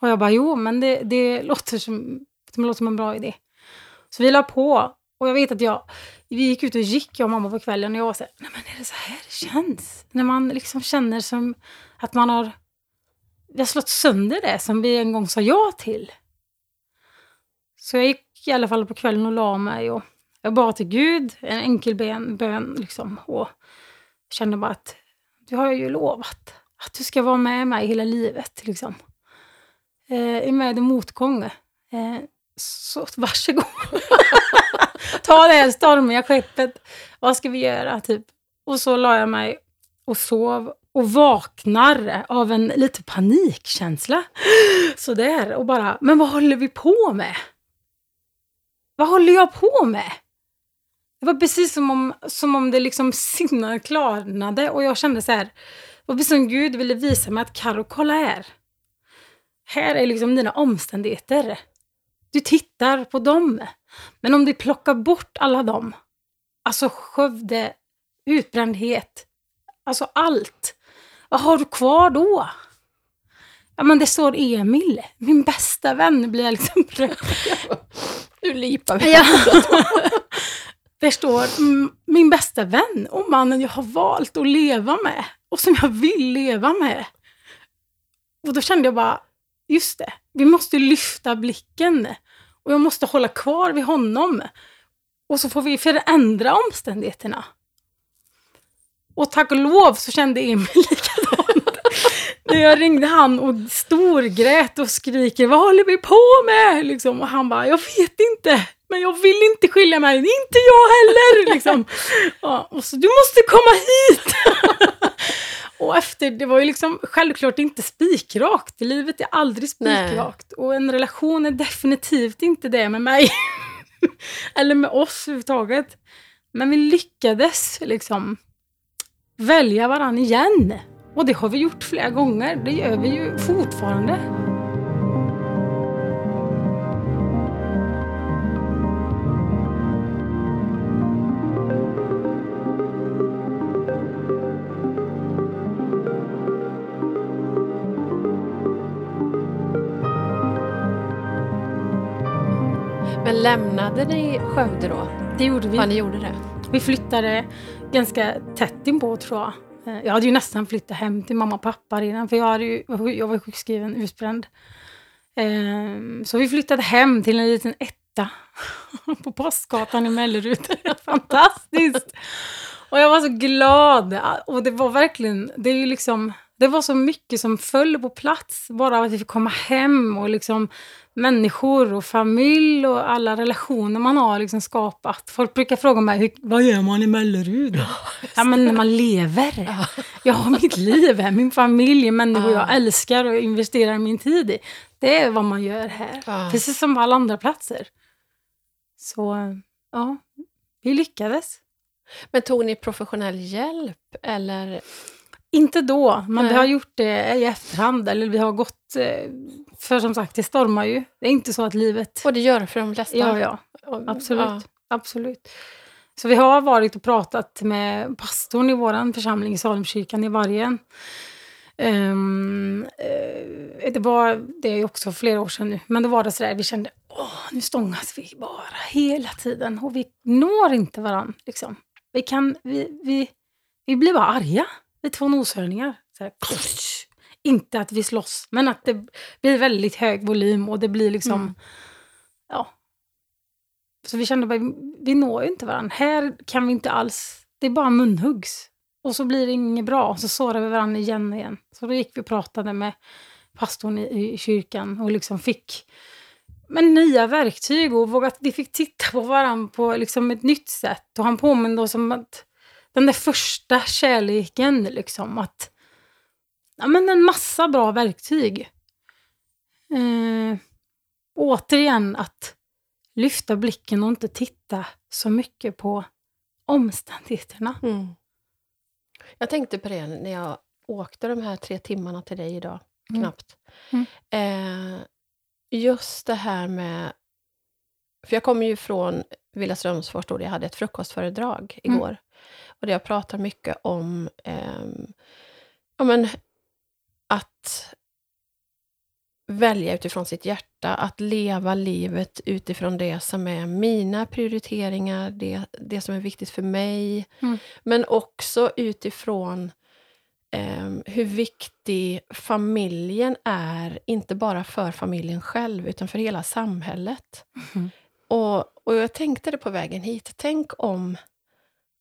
Och jag bara, jo men det, det, låter som, det låter som en bra idé. Så vi la på och jag vet att jag, vi gick ut och gick jag och mamma på kvällen och jag var så här, nej men är det så här det känns? När man liksom känner som att man har, vi har slått sönder det som vi en gång sa ja till. Så jag gick i alla fall på kvällen och la mig och jag bad till Gud, en enkel ben, bön liksom. Och kände bara att du har ju lovat att du ska vara med mig hela livet. Liksom. Eh, I med i motgång. Eh, så varsågod. *laughs* Ta det här stormiga skeppet. Vad ska vi göra? Typ. Och så la jag mig och sov och vaknar av en lite panikkänsla. Sådär, och bara, men vad håller vi på med? Vad håller jag på med? Det var precis som om, som om det liksom sinnet klarnade och jag kände så här, det var precis som Gud ville visa mig att Karo, kolla här. Här är liksom dina omständigheter. Du tittar på dem. Men om du plockar bort alla dem, alltså Skövde, utbrändhet, alltså allt. Vad har du kvar då? Ja men det står Emil, min bästa vän blir jag liksom *laughs* Nu lipar vi. Ja. *laughs* Där står mm, min bästa vän och mannen jag har valt att leva med och som jag vill leva med. Och då kände jag bara, just det, vi måste lyfta blicken och jag måste hålla kvar vid honom. Och så får vi förändra omständigheterna. Och tack och lov så kände Emil *laughs* likadant. När jag ringde han och storgrät och skriker Vad håller vi på med? Liksom. Och han bara, jag vet inte. Men jag vill inte skilja mig, inte jag heller. Liksom. *laughs* Ja, och så, du måste komma hit. *laughs* och efter, det var ju liksom självklart inte spikrakt. Livet är aldrig spikrakt. Och en relation är definitivt inte det med mig. *laughs* Eller med oss överhuvudtaget. Men vi lyckades liksom välja varann igen. Och det har vi gjort flera gånger. Det gör vi ju fortfarande. Lämnade ni Skövde då? Det gjorde vi. Ja, ni gjorde det. Vi flyttade ganska tätt inpå tror jag. Eh, jag hade ju nästan flyttat hem till mamma och pappa redan, för jag, hade ju, jag var sjukskriven, utbränd. Ehm, så vi flyttade hem till en liten etta *laughs* på Postgatan i Mellerud. Fantastiskt! Och jag var så glad. Och det var verkligen, det är ju liksom, det var så mycket som föll på plats. Bara att vi fick komma hem och liksom människor och familj och alla relationer man har liksom skapat. Folk brukar fråga mig, vad gör man i Mellerud? Ja, ja men när man lever. Ja. Jag har mitt liv här, min familj, människor ja. jag älskar och investerar min tid i. Det är vad man gör här. Ja. Precis som på alla andra platser. Så, ja, vi lyckades. Men tog ni professionell hjälp eller? Inte då, men Nej. vi har gjort det i efterhand. Eller vi har gått... Eh, för som sagt, det stormar ju. Det är inte så att livet... Och det gör det för de flesta? Ja, ja. Absolut. Ja. absolut. Så vi har varit och pratat med pastorn i vår församling i Salemkyrkan i Vargen. Um, uh, det var det är också flera år sedan nu, men då var det sådär, vi kände åh, nu stångas vi bara hela tiden och vi når inte varandra. Liksom. Vi, kan, vi, vi, vi blir bara arga. Vi två noshörningar. Så här, *laughs* inte att vi slåss, men att det blir väldigt hög volym och det blir liksom... Mm. Ja. Så vi kände bara, vi når ju inte varandra. Här kan vi inte alls... Det är bara munhuggs. Och så blir det inget bra. Så sårar vi varandra igen och igen. Så då gick vi och pratade med pastorn i, i kyrkan och liksom fick men nya verktyg och vågat, vi fick titta på varandra på liksom ett nytt sätt. Och han påminde oss om att den där första kärleken, liksom att ja, men en massa bra verktyg. Eh, återigen att lyfta blicken och inte titta så mycket på omständigheterna. Mm. Jag tänkte på det när jag åkte de här tre timmarna till dig idag, mm. knappt. Mm. Eh, just det här med... För jag kommer ju från Villa Strömsfors, då jag hade ett frukostföredrag mm. igår. Och där jag pratar mycket om eh, ja, men, att välja utifrån sitt hjärta, att leva livet utifrån det som är mina prioriteringar, det, det som är viktigt för mig, mm. men också utifrån eh, hur viktig familjen är, inte bara för familjen själv, utan för hela samhället. Mm. och, och jag tänkte det på vägen hit. Tänk om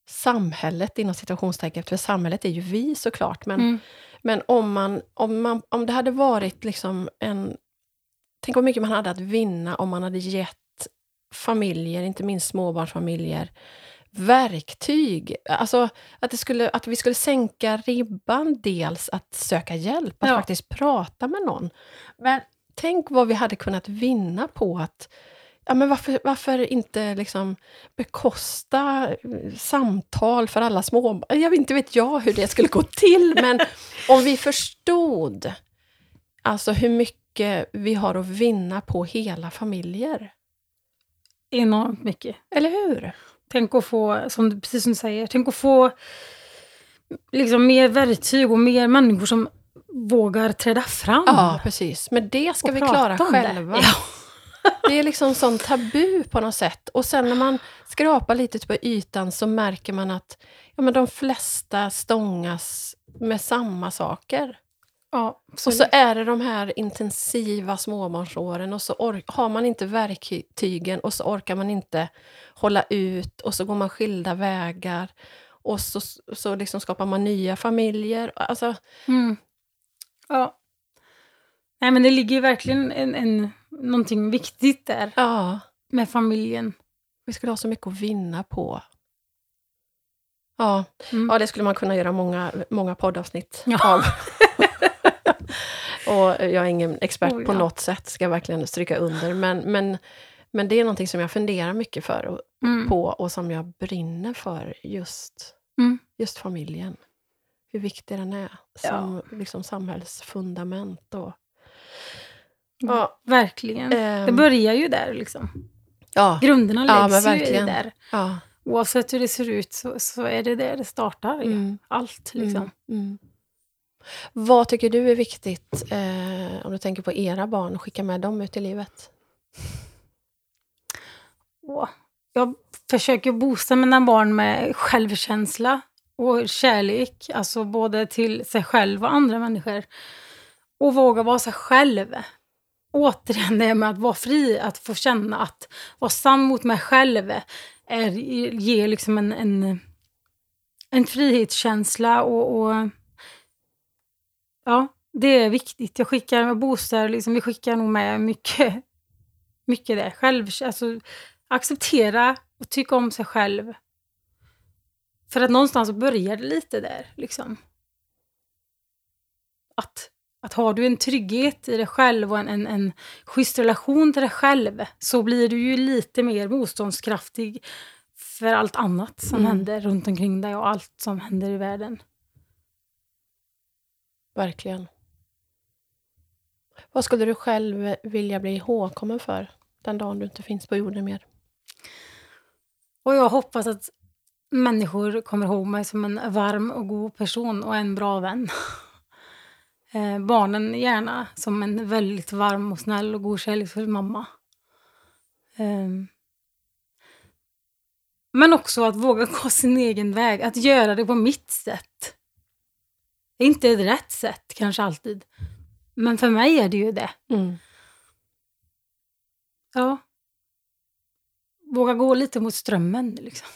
samhället, inom situationstecken, för samhället är ju vi såklart, men, Mm. men om, man, om, man, om det hade varit liksom en... Tänk vad mycket man hade att vinna om man hade gett familjer, inte minst småbarnsfamiljer, verktyg. Alltså att, det skulle, att vi skulle sänka ribban, dels att söka hjälp, att Ja. faktiskt prata med någon. Men tänk vad vi hade kunnat vinna på att Ja, men varför, varför inte liksom bekosta eh, samtal för alla små... Jag vet inte vet jag hur det skulle gå till, *laughs* men om vi förstod alltså hur mycket vi har att vinna på hela familjer. Enormt mycket. Eller hur? Tänk att få, som precis som du säger, tänk att få liksom mer verktyg och mer människor som vågar träda fram. Ja, precis. Men det ska vi klara själva. Ja. Det är liksom sån tabu på något sätt. Och sen när man skrapar lite på ytan så märker man att ja, men de flesta stångas med samma saker. Ja, Och så är det de här intensiva småbarnsåren och så har man inte verktygen och så orkar man inte hålla ut och så går man skilda vägar och så, så liksom skapar man nya familjer. Alltså, Mm. Ja. Nej, men det ligger ju verkligen en, en, någonting viktigt där ja, med familjen. vi skulle ha så mycket att vinna på. Ja, Mm. ja det skulle man kunna göra många, många poddavsnitt Ja. av. *laughs* och jag är ingen expert Oh, på ja. något sätt, ska jag verkligen stryka under. Men, men, men det är någonting som jag funderar mycket för och, Mm. på och som jag brinner för, just, Mm. just familjen. Hur viktig den är som liksom samhällsfundament. Och, ja, Verkligen. ehm, Det börjar ju där liksom. ja, Grunderna Ja, läggs men ju där. ja, Oavsett hur det ser ut så, så är det där det startar. mm, Allt liksom. mm, mm. Vad tycker du är viktigt, eh, om du tänker på era barn, skicka med dem ut i livet? Åh. Jag försöker boosta mina barn med självkänsla och kärlek, alltså både till sig själv och andra människor. Och våga vara sig själv. Återigen det med att vara fri, att få känna att vara sann mot mig själv är, ger liksom en, en, en frihetskänsla och, och ja, det är viktigt. Jag skickar, med boostar, liksom, vi skickar nog med mycket, mycket det. Själv, alltså, acceptera och tycka om sig själv. För att någonstans börjar det lite där. Liksom. Att, att har du en trygghet i dig själv och en, en, en schysst relation till dig själv så blir du ju lite mer motståndskraftig för allt annat som Mm. händer runt omkring dig och allt som händer i världen. Verkligen. Vad skulle du själv vilja bli ihågkommen för den dagen du inte finns på jorden mer? Och jag hoppas att människor kommer ihåg mig som en varm och god person och en bra vän. *laughs* Eh, barnen gärna som en väldigt varm och snäll och god kärleksfull mamma. Ehm. Men också att våga gå sin egen väg, att göra det på mitt sätt. Det är inte ett rätt sätt kanske alltid. Men för mig är det ju det. Mm. Ja. Våga gå lite mot strömmen liksom.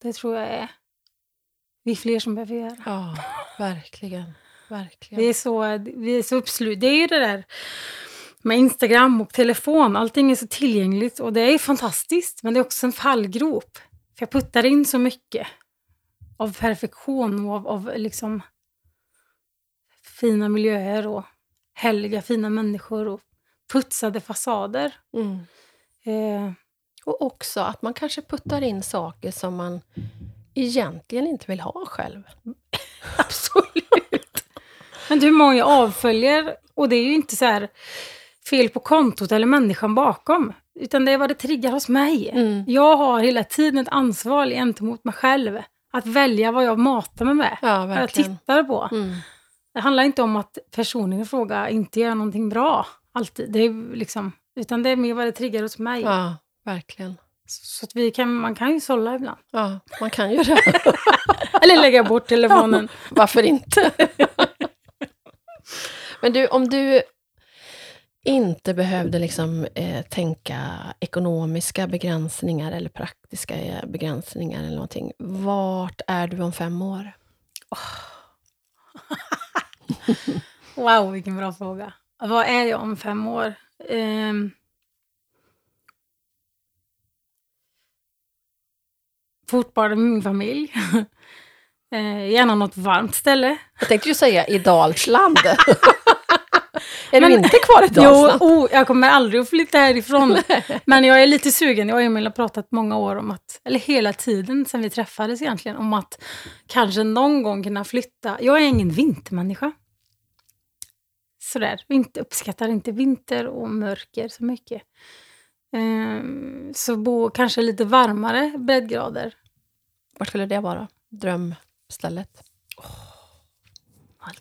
Det tror jag är vi är fler som behöver göra. Ja, verkligen. Vi verkligen. är så, vi är så uppslut. Det är ju det där med Instagram och telefon. Allting är så tillgängligt och det är fantastiskt. Men det är också en fallgrop. För jag puttar in så mycket av perfektion och av, av liksom fina miljöer och helga fina människor och putsade fasader. Mm. Eh, Och också att man kanske puttar in saker som man egentligen inte vill ha själv. *laughs* Absolut. Men hur många avföljer, och det är ju inte så fel på kontot eller människan bakom, utan det är vad det triggar hos mig. Mm. Jag har hela tiden ett ansvar gentemot mig själv. Att välja vad jag matar mig med, Ja, vad jag tittar på. Mm. Det handlar inte om att personen i fråga inte gör någonting bra, alltid. Det är liksom, utan det är mer vad det triggar hos mig. Ja, verkligen. Så, att vi kan, man kan ju sålla ibland. Ja, man kan ju det. *laughs* Eller lägga bort telefonen. Varför inte? Men du, om du... inte behövde liksom, eh, tänka ekonomiska begränsningar eller praktiska eh, begränsningar eller någonting. Vart är du om fem år? *laughs* Wow, vilken bra fråga. Vad är jag om fem år? Ehm. Fortfarande med min familj. *laughs* eh, gärna något varmt ställe. Jag tänkte ju säga i Dalsland. *laughs* är Men- du inte kvar i Jo, Dalsland? oh, jag kommer aldrig att flytta härifrån. *laughs* Men jag är lite sugen. Jag och Emil har pratat många år om att, eller hela tiden sedan vi träffades egentligen, om att kanske någon gång kunna flytta. Jag är ingen vintermänniska. Sådär, inte, uppskattar inte vinter och mörker så mycket. Ehm, så bo kanske lite varmare breddgrader. Var skulle det vara? Drömstället?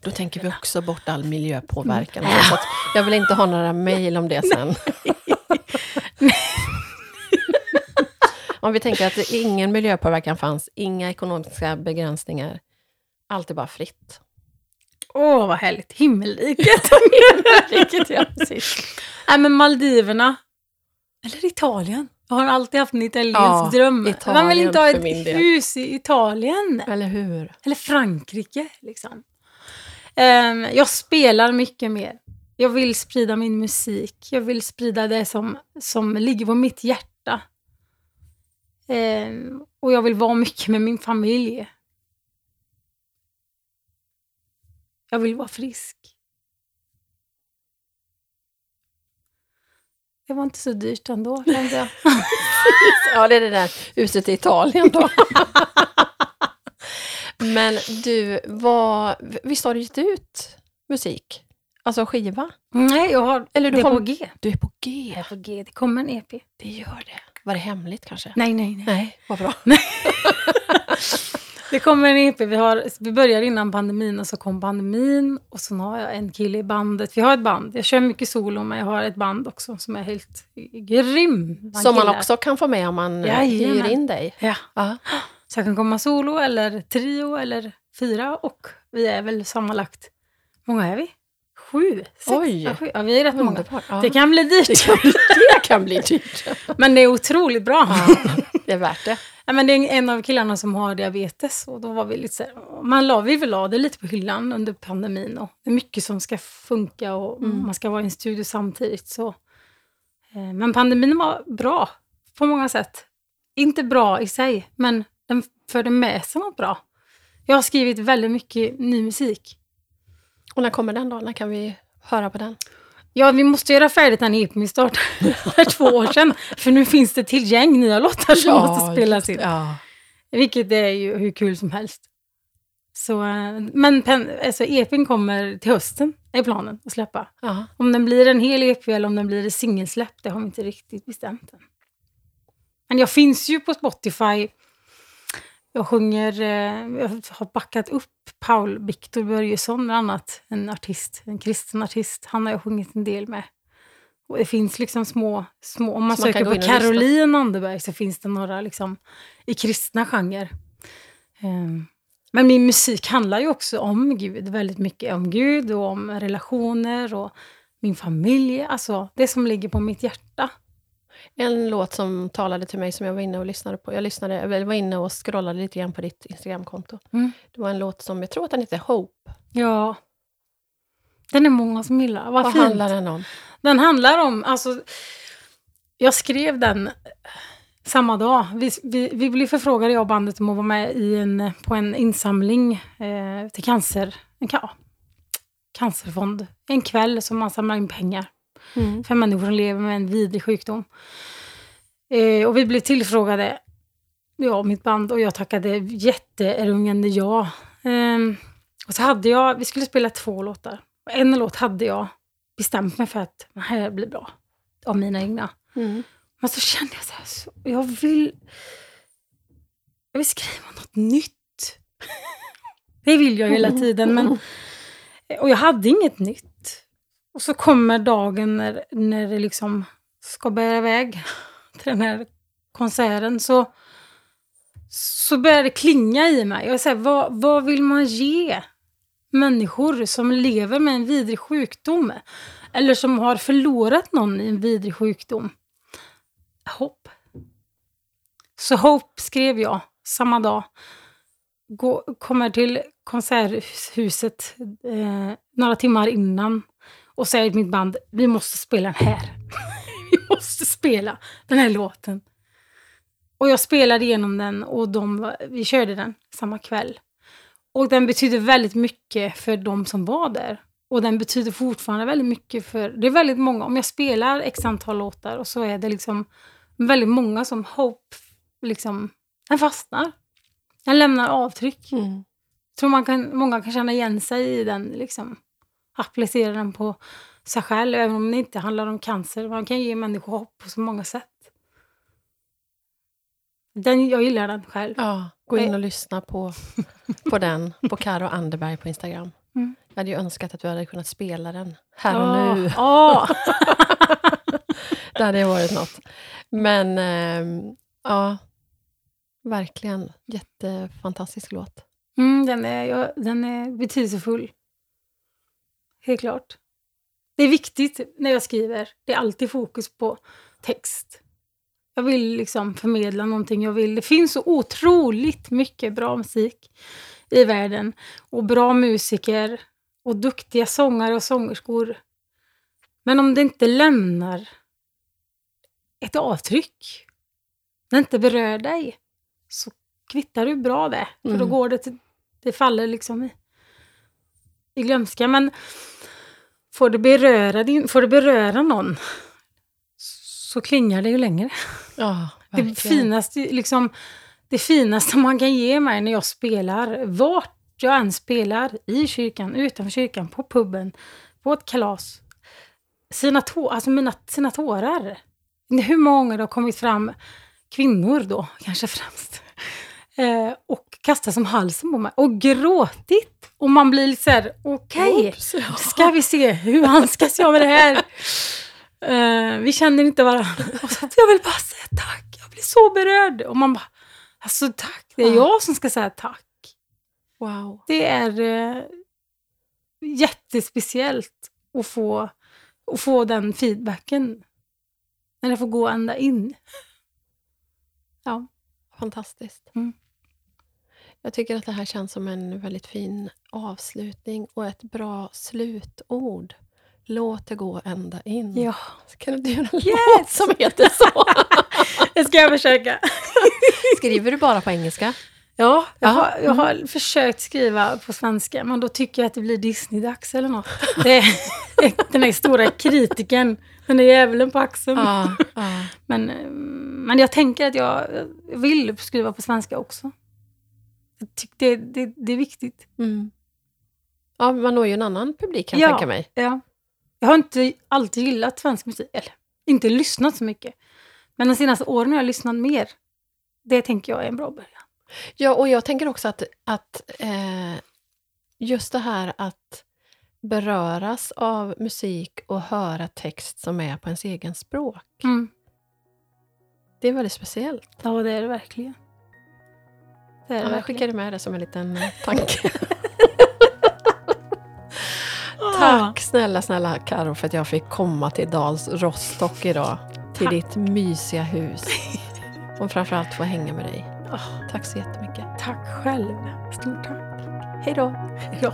Då tänker vi också bort all miljöpåverkan. Så att jag vill inte ha några mejl om det sen. *laughs* om vi tänker att ingen miljöpåverkan fanns, inga ekonomiska begränsningar. Allt är bara fritt. Åh, vad härligt. Himmelriket. *laughs* Vilket jag precis. Nej, men Maldiverna. Eller Italien. Jag har alltid haft en italiensk Ja, dröm. Italien Man vill inte ha ett hus i Italien. Eller hur? Eller Frankrike, liksom. Ehm, jag spelar mycket mer. Jag vill sprida min musik. Jag vill sprida det som, som ligger på mitt hjärta. Ehm, och jag vill vara mycket med min familj. Jag vill vara frisk. Det var inte så dyrt ändå, kände jag. *laughs* Ja, det är det där huset i Italien då. *laughs* Men du, vad, visst har du gett ut musik? Alltså skiva? Nej, jag har... Eller du det är på G. Du är på G. Det är på G. Det kommer en EP. Det gör det. Var det hemligt kanske? Nej, nej, nej. Nej, vad bra. *laughs* Det kommer en EP. Vi, har, vi började innan pandemin och så kom pandemin. Och så har jag en kille i bandet. Vi har ett band. Jag kör mycket solo, men jag har ett band också som är helt grym. Som man också kan få med om man eh, Jajamän. hyr in dig. Ja. Ja. Så jag kan komma solo eller trio eller fyra. Och vi är väl sammanlagt... Många är vi? Sju? Sex? Oj. Sju. ja vi är rätt många. Ja. Det kan bli dyrt. det, kan det kan bli dyrt. *laughs* Men det är otroligt bra. Ja, det är värt det. Ja, men det är en av killarna som har diabetes och då var vi lite så här, man la, vi la det lite på hyllan under pandemin och det är mycket som ska funka och Mm. man ska vara i en studio samtidigt. Så. Eh, Men pandemin var bra på många sätt. Inte bra i sig, men den förde med sig något bra. Jag har skrivit väldigt mycket ny musik. Och när kommer den då? När kan vi höra på den? Ja, vi måste göra färdigt den startade *laughs* för två år sedan. För nu finns det till gäng nya låtar som måste spelas in. Ja. Vilket är ju hur kul som helst. Så, eh, men pen, alltså EPn kommer till hösten, är planen att släppa. Ja. Om den blir en hel EP eller om den blir singelsläpp, det har vi inte riktigt bestämt än. Men jag finns ju på Spotify. Jag sjunger, eh, jag har backat upp Paul Victor Börjesson bland annat, en artist, en kristen artist. Han har jag sjungit en del med. Och det finns liksom små, små om man Så man söker gå på. Caroline Anderberg så finns det några liksom i kristna genrer. Ehm, Men min musik handlar ju också om Gud, väldigt mycket om Gud och om relationer och min familj. Alltså det som ligger på mitt hjärta. En låt som talade till mig som jag var inne och lyssnade på. Jag lyssnade, eller var inne och scrollade lite grann på ditt Instagramkonto. Mm. Det var en låt som, jag tror att den heter Hope. Ja. Den är många som gillar. Vad, Vad fint. handlar den om? Den handlar om, alltså, jag skrev den samma dag. Vi, vi, vi blev förfrågade, jag och bandet, om att vara med i en, på en insamling eh, till cancer, en ka, cancerfond. En kväll som man samlar in pengar Mm. för människor som lever med en vidrig sjukdom. Eh, och vi blev tillfrågade, jag och mitt band, och jag tackade jätterungande ja. Ehm, och så hade jag, vi skulle spela två låtar. Och en låt hade jag bestämt mig för att den här blir bra. Av mina egna. Mm. Men så kände jag så här, så, jag vill... Jag vill skriva något nytt. *laughs* det vill jag hela tiden, men... Och jag hade inget nytt. Och så kommer dagen när, när det liksom ska bära iväg *laughs* till den här konserten, så, så börjar det klinga i mig. Jag säger, vad, vad vill man ge människor som lever med en vidrig sjukdom eller som har förlorat någon i en vidrig sjukdom. Hopp. Så Hope skrev jag samma dag. Gå, kommer till konserthuset eh, några timmar innan och säger till mitt band, vi måste spela den här. *laughs* vi måste spela den här låten. Och jag spelade igenom den och de, vi körde den samma kväll. Och den betyder väldigt mycket för de som var där. Och den betyder fortfarande väldigt mycket för, det är väldigt många, om jag spelar x antal låtar och så är det liksom väldigt många som Hope, liksom, den fastnar. Den lämnar avtryck. Mm. Jag tror man kan, många kan känna igen sig i den, liksom. Applicera den på sig själv, även om det inte handlar om cancer. Man kan ge människor hopp på så många sätt. Den, jag gillar den själv. Ja, gå in Eh. och lyssna på, på den, på Karo Anderberg på Instagram. Mm. Jag hade ju önskat att vi hade kunnat spela den här och Ja. nu. Ja. *laughs* Det hade varit något. Men ehm, ja, verkligen jättefantastisk låt. Mm, den, är, ja, den är betydelsefull. Helt klart. Det är viktigt när jag skriver. Det är alltid fokus på text. Jag vill liksom förmedla någonting jag vill. Det finns så otroligt mycket bra musik i världen. Och bra musiker. Och duktiga sångare och sångerskor. Men om det inte lämnar ett avtryck, när det inte berör dig, så kvittar du bra det. För då Mm. går det till, det faller liksom i, i glömska. Men får det, beröra din, får det beröra någon så klingar det ju längre. Ja, *laughs* Det finaste, liksom, det finaste man kan ge mig när jag spelar, vart jag än spelar, i kyrkan, utanför kyrkan, på puben, på ett kalas. Sina, tå, alltså mina, sina tårar. Hur många det har kommit fram, kvinnor då kanske främst, eh, och kastat som halsen på mig och gråtit. Och man blir lite så här, okej, Oops, ja. ska vi se, hur handskas jag med det här? Eh, vi känner inte varandra. Och så jag vill bara säga tack, jag blir så berörd. Och man bara, alltså tack, det är Ja. jag som ska säga tack. Wow. Det är eh, jättespeciellt att få, att få den feedbacken. När det får gå ända in. Ja. Fantastiskt. Mm. Jag tycker att det här känns som en väldigt fin avslutning och ett bra slutord. Låt det gå ända in. ja. Kan du inte göra en Yes! låt som heter så? *laughs* Det ska jag försöka. *laughs* Skriver du bara på engelska? Ja, jag Ja, har, jag har försökt skriva på svenska, men då tycker jag att det blir Disney-dags eller något. *laughs* Det är, den här stora kritiken, den där djävulen på axeln. Ja, ja. Men, eh, men jag tänker att jag vill skriva på svenska också. Det, det, det är viktigt. Mm. ja, man når ju en annan publik kan Ja. jag tänka mig. Ja. Jag har inte alltid gillat svensk musik, eller inte lyssnat så mycket. Men de senaste åren har jag lyssnat mer. Det tänker jag är en bra början. Ja, och jag tänker också att, att eh, just det här att beröras av musik och höra text som är på ens egen språk. Mm. Det är väldigt speciellt. Ja, det är det verkligen. Det är det Ja, jag skickade med det som en liten *laughs* tanke. Ah. Tack snälla, snälla Karo för att jag fick komma till Dals Rostock idag. Till Tack. ditt mysiga hus. Och framförallt få hänga med dig. Ah, Tack så jättemycket. tack själv. Stort tack. Hej då! Ja.